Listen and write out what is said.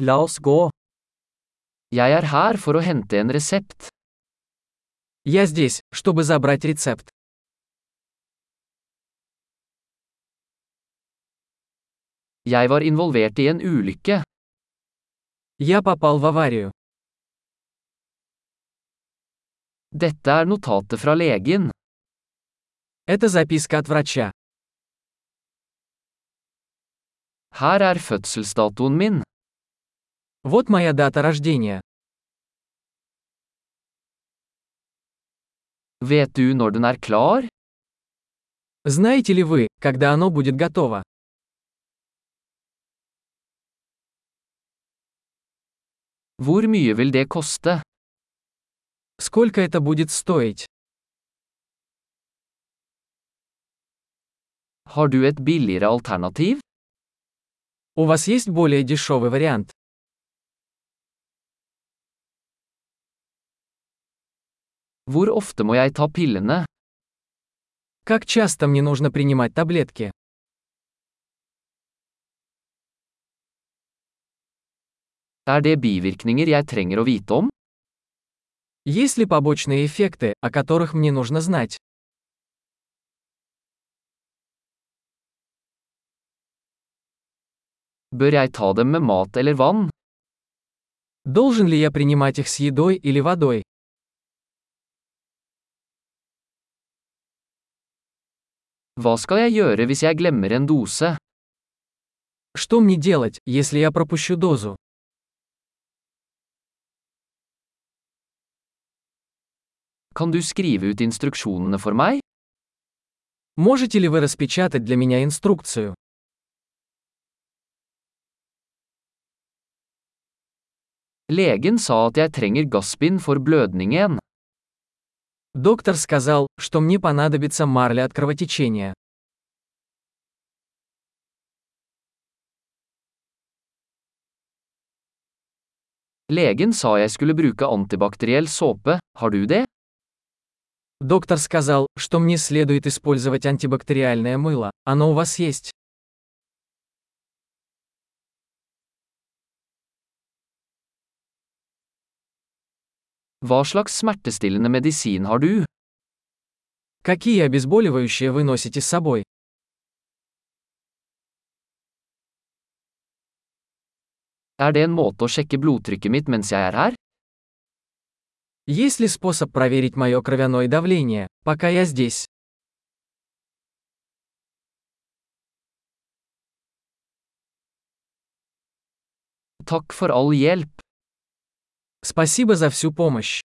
La oss gå. Jeg er her for å hente en resept. Я здесь, чтобы забрать рецепт. Jeg var involvert i en ulykke. Я попал в аварию. Dette er notatet fra legen. Это записка от врача. Her er fødselsdatoen min. Вот моя дата рождения. Vet du når den er klar? Знаете ли вы, когда оно будет готово? Hvor mye vil det koste? Сколько это будет стоить? Har du et billigere alternativ? У вас есть более дешевый вариант? Hvor ofte må jeg ta pillene? Как часто мне нужно принимать таблетки? Er det bivirkninger jeg trenger å vite om? Есть ли побочные эффекты, о которых мне нужно знать? Bør jeg ta dem med mat eller vann? Должен ли я принимать их с едой или водой? Hva skal jeg gjøre hvis jeg glemmer en dose? Что мне делать, если я пропущу дозу? Kan du skrive ut instruksjonene for meg? Можете ли вы распечатать для меня инструкцию? Legen sa at jeg trenger gassbind for blødningen. Доктор сказал, что мне понадобится марля от кровотечения. Legen sa jeg skulle bruke antibakteriell såpe, har du det? Доктор сказал, что мне следует использовать антибактериальное мыло. Оно у вас есть? Hva slags smertestillende medisin har du? Какие обезболивающие вы носите с собой? Er det en måte å sjekke blodtrykket mitt mens jeg er her? Есть ли способ проверить мое кровяное давление, пока я здесь? Takk for all hjelp. Спасибо за всю помощь.